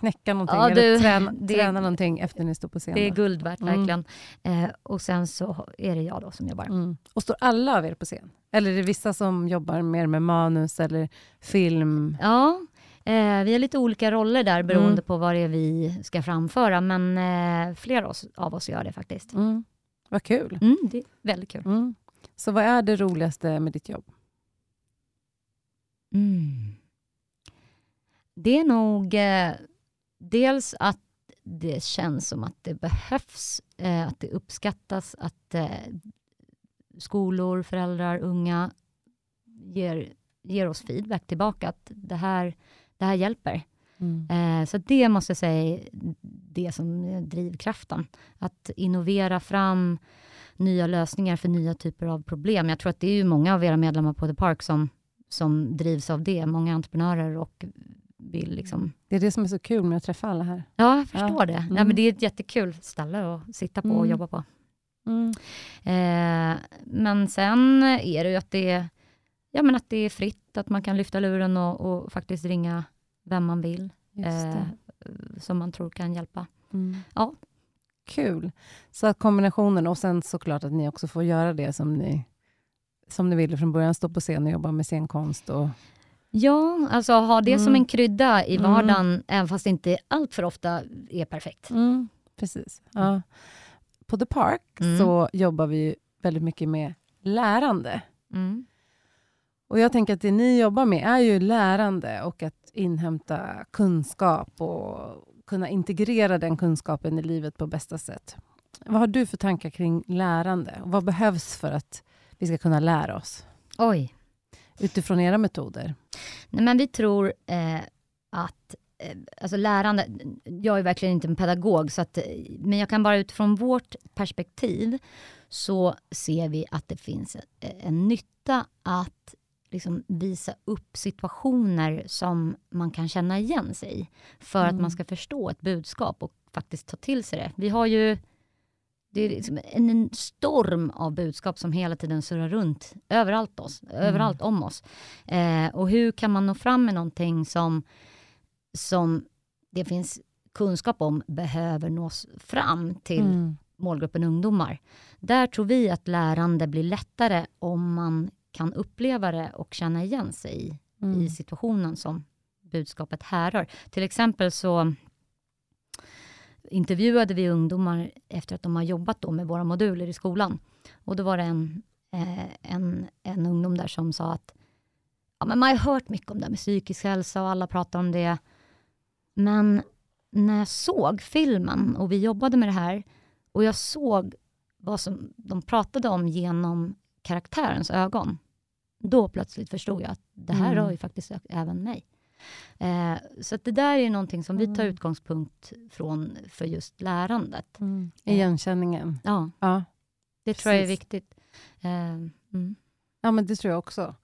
Speaker 2: knäcka någonting ja, eller träna, det, träna någonting efter ni står på scen.
Speaker 1: Det är guld värt, mm. verkligen. Eh, och sen så är det jag då som jobbar. Mm.
Speaker 2: Och står alla av er på scen? Eller är det vissa som jobbar mer med manus eller film?
Speaker 1: Ja, eh, vi har lite olika roller där beroende mm. på vad det är vi ska framföra, men eh, flera av oss gör det faktiskt.
Speaker 2: Mm. Vad kul.
Speaker 1: Mm, det är väldigt kul.
Speaker 2: Mm. Så vad är det roligaste med ditt jobb?
Speaker 1: Mm. Det är nog eh, dels att det känns som att det behövs, eh, att det uppskattas, att eh, skolor, föräldrar, unga ger, ger oss feedback tillbaka, att det här, det här hjälper. Mm. Eh, så det måste jag säga är det som är drivkraften. Att innovera fram nya lösningar för nya typer av problem. Jag tror att det är ju många av era medlemmar på The Park som som drivs av det. Många entreprenörer och vill liksom...
Speaker 2: Det är det som är så kul med att träffa alla här.
Speaker 1: Ja, jag förstår
Speaker 2: Ja.
Speaker 1: det.
Speaker 2: Mm.
Speaker 1: Ja, men det är ett jättekul ställe att sitta på och
Speaker 2: Mm.
Speaker 1: jobba på.
Speaker 2: Mm.
Speaker 1: Eh, men sen är det ju att det, är- ja, men att det är fritt, att man kan lyfta luren och, och faktiskt ringa vem man vill, eh, som man tror kan hjälpa.
Speaker 2: Mm.
Speaker 1: Ja.
Speaker 2: Kul. Så att kombinationen, och sen såklart att ni också får göra det som ni, som ni ville från början, stå på scen och jobba med scenkonst. Och,
Speaker 1: Ja, alltså ha det som
Speaker 2: Mm.
Speaker 1: en krydda i
Speaker 2: Mm.
Speaker 1: vardagen, även fast det inte allt för ofta är perfekt.
Speaker 2: Precis. Ja. På The Park
Speaker 1: Mm.
Speaker 2: så jobbar vi väldigt mycket med lärande.
Speaker 1: Mm.
Speaker 2: Och jag tänker att det ni jobbar med är ju lärande och att inhämta kunskap och kunna integrera den kunskapen i livet på bästa sätt. Vad har du för tankar kring lärande? Och vad behövs för att vi ska kunna lära oss
Speaker 1: Oj.
Speaker 2: utifrån era metoder?
Speaker 1: Nej, men vi tror eh, att eh, alltså lärande, jag är verkligen inte en pedagog, så att, eh, men jag kan bara utifrån vårt perspektiv så ser vi att det finns en, en nytta att liksom visa upp situationer som man kan känna igen sig i, för att
Speaker 2: Mm.
Speaker 1: man ska förstå ett budskap och faktiskt ta till sig det. Vi har ju det är liksom en en storm av budskap som hela tiden surrar runt överallt, oss, överallt om oss. Eh, och hur kan man nå fram med någonting som, som det finns kunskap om behöver nås fram till
Speaker 2: Mm.
Speaker 1: målgruppen ungdomar. Där tror vi att lärande blir lättare om man kan uppleva det och känna igen sig i,
Speaker 2: Mm.
Speaker 1: i situationen som budskapet härrör. Till exempel så intervjuade vi ungdomar efter att de har jobbat då med våra moduler i skolan. Och då var det en, eh, en, en ungdom där som sa att ja, men man har hört mycket om det här med psykisk hälsa och alla pratar om det. Men när jag såg filmen och vi jobbade med det här och jag såg vad som de pratade om genom karaktärens ögon, då plötsligt förstod jag att det här
Speaker 2: Mm.
Speaker 1: rör ju faktiskt även mig. Eh, så det där är någonting som vi tar
Speaker 2: Mm.
Speaker 1: utgångspunkt från för just lärandet.
Speaker 2: Mm. Igenkänningen.
Speaker 1: Ja,
Speaker 2: Ja.
Speaker 1: det tror jag är
Speaker 2: Precis.
Speaker 1: viktigt. Eh, mm.
Speaker 2: ja, men det tror jag också.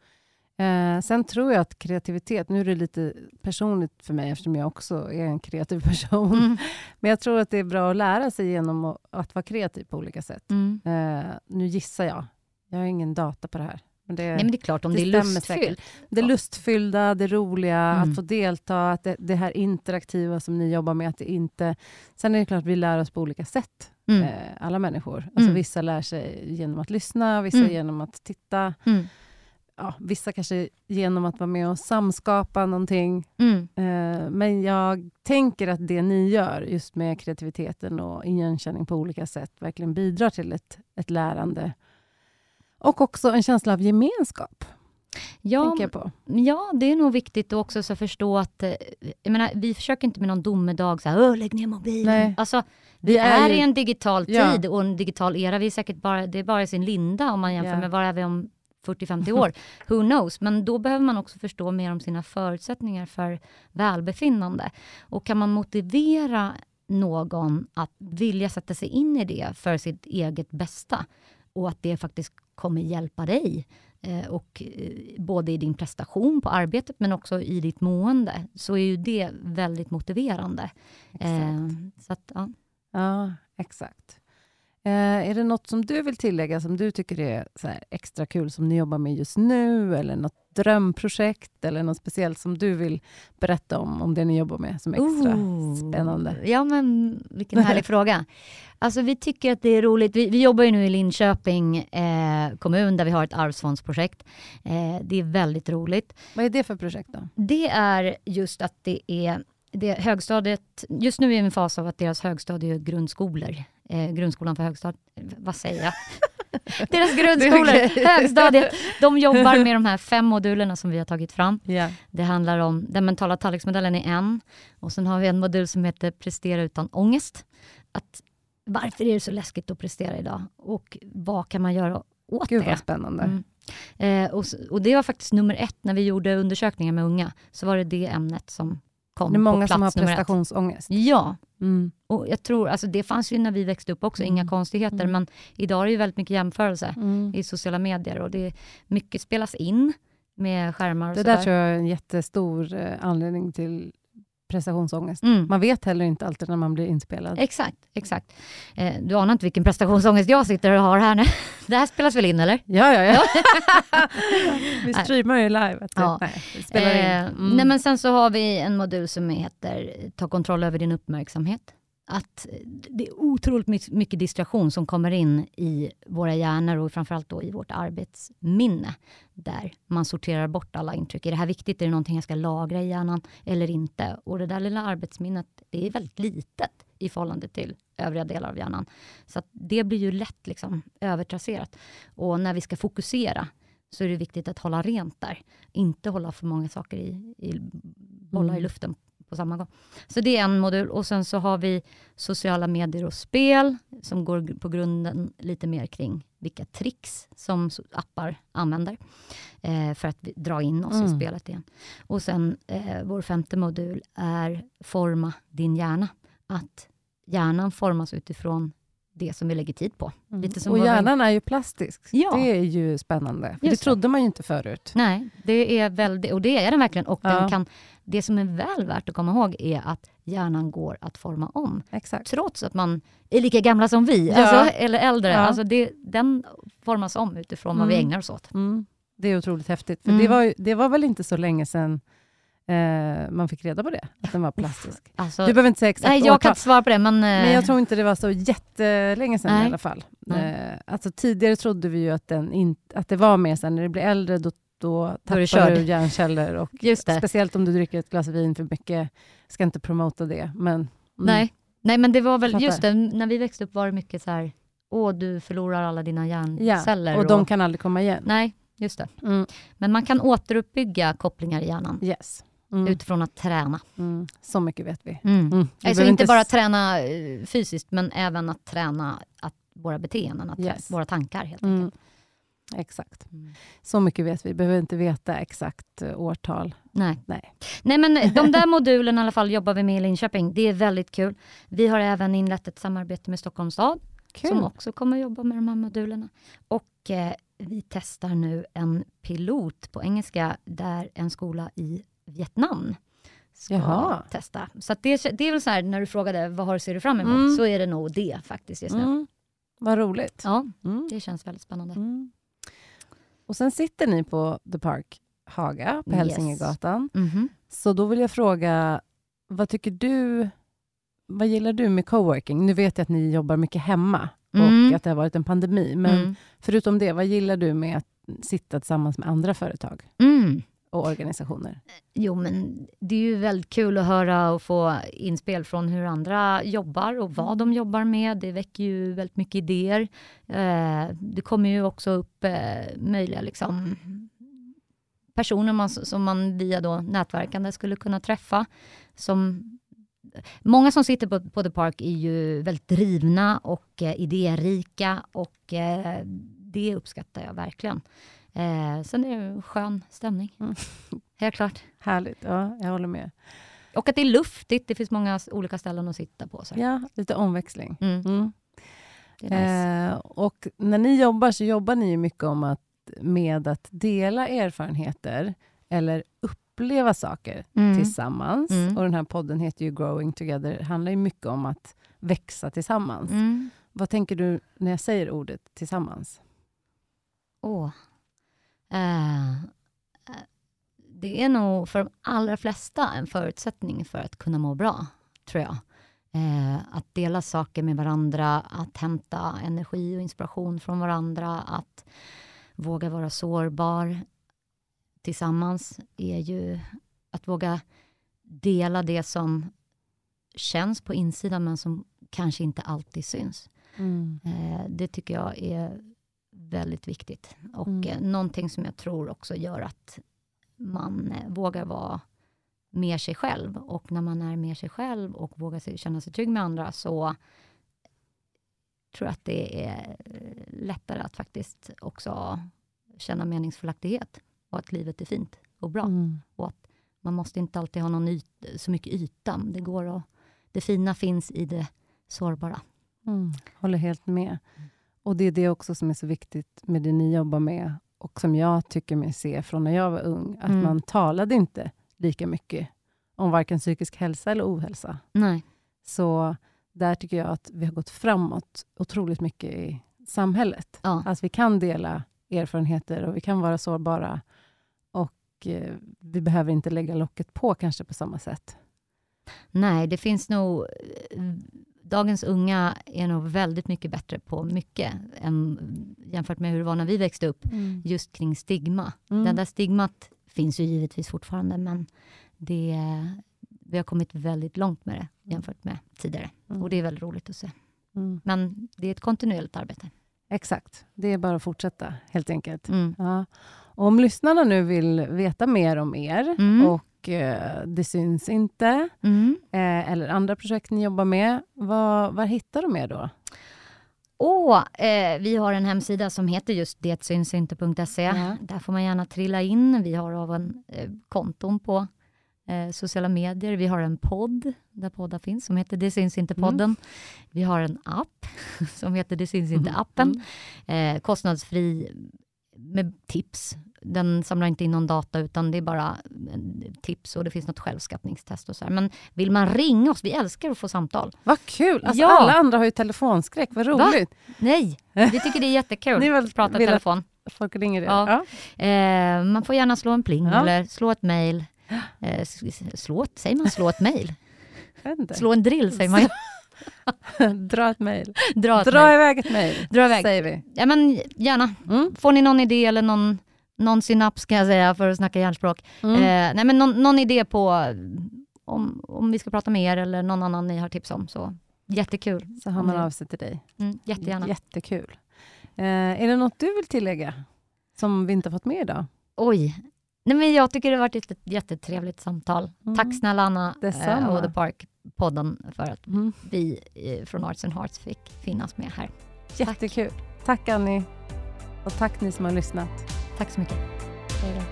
Speaker 2: Eh, sen tror jag att kreativitet, nu är det lite personligt för mig eftersom jag också är en kreativ person,
Speaker 1: Mm.
Speaker 2: men jag tror att det är bra att lära sig genom att, att vara kreativ på olika sätt.
Speaker 1: Mm.
Speaker 2: Eh, nu gissar jag, jag har ingen data på det här. Men det,
Speaker 1: Nej men det är klart, om det,
Speaker 2: det
Speaker 1: är lustfyllt.
Speaker 2: det lustfyllda, det roliga,
Speaker 1: Mm.
Speaker 2: att få delta, att det, det här interaktiva som ni jobbar med, att det inte... Sen är det klart vi lär oss på olika sätt,
Speaker 1: Mm.
Speaker 2: eh, alla människor. Alltså
Speaker 1: Mm.
Speaker 2: Vissa lär sig genom att lyssna, vissa
Speaker 1: Mm.
Speaker 2: genom att titta,
Speaker 1: Mm.
Speaker 2: ja, vissa kanske genom att vara med och samskapa någonting.
Speaker 1: Mm.
Speaker 2: Eh, men jag tänker att det ni gör, just med kreativiteten och igenkänning på olika sätt, verkligen bidrar till ett, ett lärande. Och också en känsla av gemenskap,
Speaker 1: Ja,
Speaker 2: tänker jag på.
Speaker 1: Ja, det är nog viktigt att också så förstå att... eh, Jag menar, vi försöker inte med någon domedag, så här, "Åh, lägg ner mobilen.
Speaker 2: Nej.
Speaker 1: Alltså, vi
Speaker 2: Vi är ju-
Speaker 1: i en digital
Speaker 2: Ja.
Speaker 1: tid och en digital era. Vi är säkert bara, det är bara i sin linda om man jämför
Speaker 2: Ja.
Speaker 1: med var är vi om 40-50 år. Who knows? Men då behöver man också förstå mer om sina förutsättningar för välbefinnande. Och kan man motivera någon att vilja sätta sig in i det för sitt eget bästa och att det faktiskt kommer hjälpa dig eh, och eh, både i din prestation på arbetet men också i ditt mående så är ju det väldigt motiverande. Eh, så att, ja.
Speaker 2: Ja, exakt. Eh, är det något som du vill tillägga som du tycker är extra kul som ni jobbar med just nu? Eller något drömprojekt? Eller något speciellt som du vill berätta om, om det ni jobbar med som är extra
Speaker 1: Ooh.
Speaker 2: spännande?
Speaker 1: Ja, men vilken härlig fråga. Alltså, vi tycker att det är roligt. Vi, vi jobbar ju nu i Linköping eh, kommun där vi har ett arvsfondsprojekt. Eh, det är väldigt roligt.
Speaker 2: Vad är det för projekt då?
Speaker 1: Det är just att det är det högstadiet, just nu är vi i en fas av att deras högstadiegrundskolor, eh, grundskolan för högstadiet, vad säger jag? deras grundskolor, högstadiet, de jobbar med de här fem modulerna som vi har tagit fram.
Speaker 2: Ja.
Speaker 1: Det handlar om, den mentala tallriksmodellen är en, och sen har vi en modul som heter prestera utan ångest. Att, varför är det så läskigt att prestera idag? Och vad kan man göra åt
Speaker 2: Gud
Speaker 1: det?
Speaker 2: vad spännande.
Speaker 1: Mm. Eh, och, och det var faktiskt nummer ett när vi gjorde undersökningar med unga. Så var det det ämnet som kom
Speaker 2: Det är många som har prestationsångest.
Speaker 1: Ja,
Speaker 2: Mm.
Speaker 1: och jag tror, alltså det fanns ju när vi växte upp också, inga
Speaker 2: Mm.
Speaker 1: konstigheter.
Speaker 2: Mm.
Speaker 1: Men idag är det ju väldigt mycket jämförelse
Speaker 2: Mm.
Speaker 1: i sociala medier och det mycket spelas in. med skärmar och
Speaker 2: Det
Speaker 1: sådär.
Speaker 2: där tror jag är en jättestor eh, anledning till prestationsångest.
Speaker 1: Mm.
Speaker 2: Man vet heller inte alltid när man blir inspelad.
Speaker 1: Exakt, exakt. Eh, du anar inte vilken prestationsångest jag sitter och har här nu. Det här spelas väl in eller?
Speaker 2: Ja, ja, ja. vi streamar ju live.
Speaker 1: Ja.
Speaker 2: Nej, spelar in.
Speaker 1: Eh,
Speaker 2: Mm.
Speaker 1: Nej, men sen så har vi en modul som heter Ta kontroll över din uppmärksamhet. Att det är otroligt my- mycket distraktion som kommer in i våra hjärnor och framförallt då i vårt arbetsminne. Där man sorterar bort alla intryck. Är det här viktigt? Är det någonting jag ska lagra i hjärnan eller inte? Och det där lilla arbetsminnet, det är väldigt litet i förhållande till övriga delar av hjärnan. Så det blir ju lätt liksom övertrasserat. Och när vi ska fokusera så är det viktigt att hålla rent där. Inte hålla för många saker i, i bollar i
Speaker 2: Mm.
Speaker 1: luften på samma gång. Så det är en modul. Och sen så har vi sociala medier och spel som går på grunden lite mer kring vilka tricks som so- appar använder eh, för att dra in oss i
Speaker 2: Mm.
Speaker 1: spelet igen. Och sen eh, vår femte modul är forma din hjärna. Att hjärnan formas utifrån det som vi lägger tid på.
Speaker 2: Mm.
Speaker 1: Lite som
Speaker 2: och hjärnan är ju plastisk.
Speaker 1: Ja.
Speaker 2: Det är ju spännande. Det
Speaker 1: Just det.
Speaker 2: trodde man ju inte förut.
Speaker 1: Nej, det är väldigt, och det är den verkligen. Och
Speaker 2: Ja.
Speaker 1: den kan, det som är väl värt att komma ihåg är att hjärnan går att forma om.
Speaker 2: Exakt.
Speaker 1: Trots att man är lika gamla som vi,
Speaker 2: Ja.
Speaker 1: alltså, eller äldre.
Speaker 2: Ja.
Speaker 1: Alltså det, den formas om utifrån vad vi
Speaker 2: Mm.
Speaker 1: ägnar oss åt.
Speaker 2: Mm. Det är otroligt häftigt. För
Speaker 1: Mm.
Speaker 2: det, var, ju- det var väl inte så länge sedan eh, man fick reda på det, att den var plastisk.
Speaker 1: Alltså,
Speaker 2: Du behöver inte säga exakt
Speaker 1: nej, jag
Speaker 2: årtal,
Speaker 1: kan inte svara på det, men...
Speaker 2: men
Speaker 1: eh,
Speaker 2: jag tror inte det var så jättelänge sedan
Speaker 1: Nej.
Speaker 2: i alla fall. Eh, alltså, tidigare trodde vi ju att, den in, att det var mer sen när du blir äldre, då, då tappar du hjärnceller. Och. Speciellt om du dricker ett glas vin för mycket. ska inte promota det, men... mm.
Speaker 1: Nej. nej, men det var väl,
Speaker 2: Fattar.
Speaker 1: just det, när vi växte upp var det mycket så här, åh, du förlorar alla dina
Speaker 2: Ja,
Speaker 1: hjärnceller.
Speaker 2: och de kan aldrig komma igen.
Speaker 1: Nej, just det.
Speaker 2: Mm.
Speaker 1: Men man kan återuppbygga kopplingar i hjärnan
Speaker 2: Yes. Mm.
Speaker 1: utifrån att träna.
Speaker 2: Mm. Så mycket vet vi.
Speaker 1: Mm.
Speaker 2: Mm. Vi
Speaker 1: Alltså inte bara träna eh, fysiskt, men även att träna att våra beteenden, att
Speaker 2: Yes.
Speaker 1: våra tankar helt
Speaker 2: Mm.
Speaker 1: enkelt.
Speaker 2: Exakt.
Speaker 1: Mm.
Speaker 2: Så mycket vet vi. behöver inte veta exakt eh, årtal.
Speaker 1: Nej.
Speaker 2: Nej.
Speaker 1: Nej, men de där modulerna i alla fall jobbar vi med i Linköping. Det är väldigt kul. Vi har även inlett ett samarbete med Stockholms stad
Speaker 2: Kul.
Speaker 1: som också kommer jobba med de här modulerna. Och eh, vi testar nu en pilot på engelska där en skola i Vietnam ska
Speaker 2: Jaha.
Speaker 1: testa. Så det, det är väl så här, när du frågade vad har, ser du fram emot,
Speaker 2: Mm.
Speaker 1: så är det nog det faktiskt just nu.
Speaker 2: Mm. Vad roligt.
Speaker 1: Ja,
Speaker 2: Mm.
Speaker 1: det känns väldigt spännande.
Speaker 2: Mm. Och sen sitter ni på The Park Haga på
Speaker 1: Yes.
Speaker 2: Hälsingegatan.
Speaker 1: Mhm.
Speaker 2: Så då vill jag fråga, vad tycker du, vad gillar du med coworking? Nu vet jag att ni jobbar mycket hemma
Speaker 1: Mm.
Speaker 2: och att det har varit en pandemi. Men
Speaker 1: Mm.
Speaker 2: förutom det, vad gillar du med att sitta tillsammans med andra företag
Speaker 1: Mm.
Speaker 2: Och organisationer?
Speaker 1: Jo, men det är ju väldigt kul att höra och få inspel från hur andra jobbar och vad de jobbar med. Det väcker ju väldigt mycket idéer. Eh, det kommer ju också upp eh, möjliga liksom, personer man, som man via då nätverkande skulle kunna träffa. Som, många som sitter på, på The Park är ju väldigt drivna och eh, idérika och eh, det uppskattar jag verkligen. Eh, sen är det en skön stämning.
Speaker 2: Mm.
Speaker 1: Helt klart.
Speaker 2: Härligt, ja, jag håller med.
Speaker 1: Och att det är luftigt. Det finns många olika ställen att sitta på. Så.
Speaker 2: Ja, lite omväxling.
Speaker 1: Mm,
Speaker 2: Mm.
Speaker 1: nice.
Speaker 2: Eh, och när ni jobbar så jobbar ni mycket om att, med att dela erfarenheter eller uppleva saker
Speaker 1: Mm.
Speaker 2: tillsammans.
Speaker 1: Mm.
Speaker 2: Och den här podden heter ju Growing Together. Handlar ju mycket om att växa tillsammans.
Speaker 1: Mm.
Speaker 2: Vad tänker du när jag säger ordet tillsammans?
Speaker 1: Åh. Eh, det är nog för de allra flesta en förutsättning för att kunna må bra, tror jag. Eh, att dela saker med varandra, att hämta energi och inspiration från varandra, att våga vara sårbar tillsammans är ju att våga dela det som känns på insidan men som kanske inte alltid syns. Eh, det tycker jag är väldigt viktigt. Och
Speaker 2: Mm.
Speaker 1: eh, någonting som jag tror också gör att man eh, vågar vara mer sig själv. Och när man är mer sig själv och vågar sig, känna sig trygg med andra så tror jag att det är eh, lättare att faktiskt också känna meningsfullaktighet och att livet är fint och bra.
Speaker 2: Mm.
Speaker 1: Man måste inte alltid ha någon yt, så mycket yta. Det, går att, det fina finns i det sårbara.
Speaker 2: Mm. Håller helt med. Och det är det också som är så viktigt med det ni jobbar med. och som jag tycker mig se från när jag var ung, att
Speaker 1: Mm.
Speaker 2: man talade inte lika mycket om varken psykisk hälsa eller ohälsa.
Speaker 1: Nej.
Speaker 2: Så där tycker jag att vi har gått framåt otroligt mycket i samhället.
Speaker 1: Ja.
Speaker 2: Att vi kan dela erfarenheter och vi kan vara sårbara. Och eh, vi behöver inte lägga locket på kanske på samma sätt.
Speaker 1: Nej, det finns nog... Dagens unga är nog väldigt mycket bättre på mycket än, jämfört med hur det var när vi växte upp, just kring stigma.
Speaker 2: Mm.
Speaker 1: Det där stigmat finns ju givetvis fortfarande, men det, vi har kommit väldigt långt med det jämfört med tidigare.
Speaker 2: Mm.
Speaker 1: Och det är väldigt roligt att se.
Speaker 2: Mm.
Speaker 1: Men det är ett kontinuerligt arbete.
Speaker 2: Exakt, det är bara att fortsätta helt enkelt.
Speaker 1: Mm.
Speaker 2: Ja. Och om lyssnarna nu vill veta mer om er
Speaker 1: Mm.
Speaker 2: Och eh, Det syns inte,
Speaker 1: Mm.
Speaker 2: eh, eller andra projekt ni jobbar med, var, var hittar de er då?
Speaker 1: Och, eh, vi har en hemsida som heter just detsynsinter.se.
Speaker 2: Ja.
Speaker 1: Där får man gärna trilla in. Vi har även eh, konton på eh, sociala medier. Vi har en podd där poddar finns som heter Det syns inte-podden.
Speaker 2: Mm.
Speaker 1: Vi har en app som heter Det syns inte-appen.
Speaker 2: Mm.
Speaker 1: Eh, kostnadsfri med tips. Den samlar inte in någon data utan det är bara eh, tips och det finns något självskattningstest och så här. Men vill man ringa oss, vi älskar att få samtal.
Speaker 2: Vad kul! Alltså,
Speaker 1: Ja.
Speaker 2: Alla andra har ju telefonskräck, vad roligt.
Speaker 1: Nej, vi tycker det är jättekul
Speaker 2: Ni vill-
Speaker 1: att prata i telefon.
Speaker 2: Folk ringer er.
Speaker 1: Ja.
Speaker 2: Ja.
Speaker 1: Eh, man får gärna slå en pling
Speaker 2: Ja.
Speaker 1: eller slå ett mejl. Eh, slå säger man slå ett mejl? Slå en drill säger man.
Speaker 2: Dra ett mejl.
Speaker 1: Dra ett
Speaker 2: Dra
Speaker 1: mejl.
Speaker 2: iväg ett mejl, säger vi.
Speaker 1: Ja men gärna.
Speaker 2: Mm.
Speaker 1: Får ni någon idé eller någon, någon synaps kan jag säga för att snacka hjärnspråk.
Speaker 2: Mm.
Speaker 1: Eh, nej men någon, någon idé på om, om vi ska prata med er eller någon annan ni har tips om. Så jättekul.
Speaker 2: Så hör man av sig till dig.
Speaker 1: Mm, jättegärna.
Speaker 2: Jättekul. Eh, är det något du vill tillägga som vi inte har fått med idag?
Speaker 1: Oj. Nej, men jag tycker det har varit ett jättetrevligt samtal.
Speaker 2: Mm.
Speaker 1: Tack snälla Anna eh,
Speaker 2: Detsamma.
Speaker 1: och The Park-podden för att
Speaker 2: Mm.
Speaker 1: vi eh, från Arts and Hearts fick finnas med här.
Speaker 2: Jättekul. Tack Annie. Och tack ni som har lyssnat.
Speaker 1: Tack så mycket. Hej då.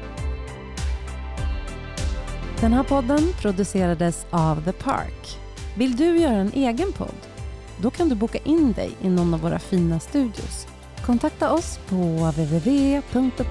Speaker 2: Den här podden producerades av The Park. Vill du göra en egen podd? Då kan du boka in dig i någon av våra fina studios. Kontakta oss på www.thepark.se.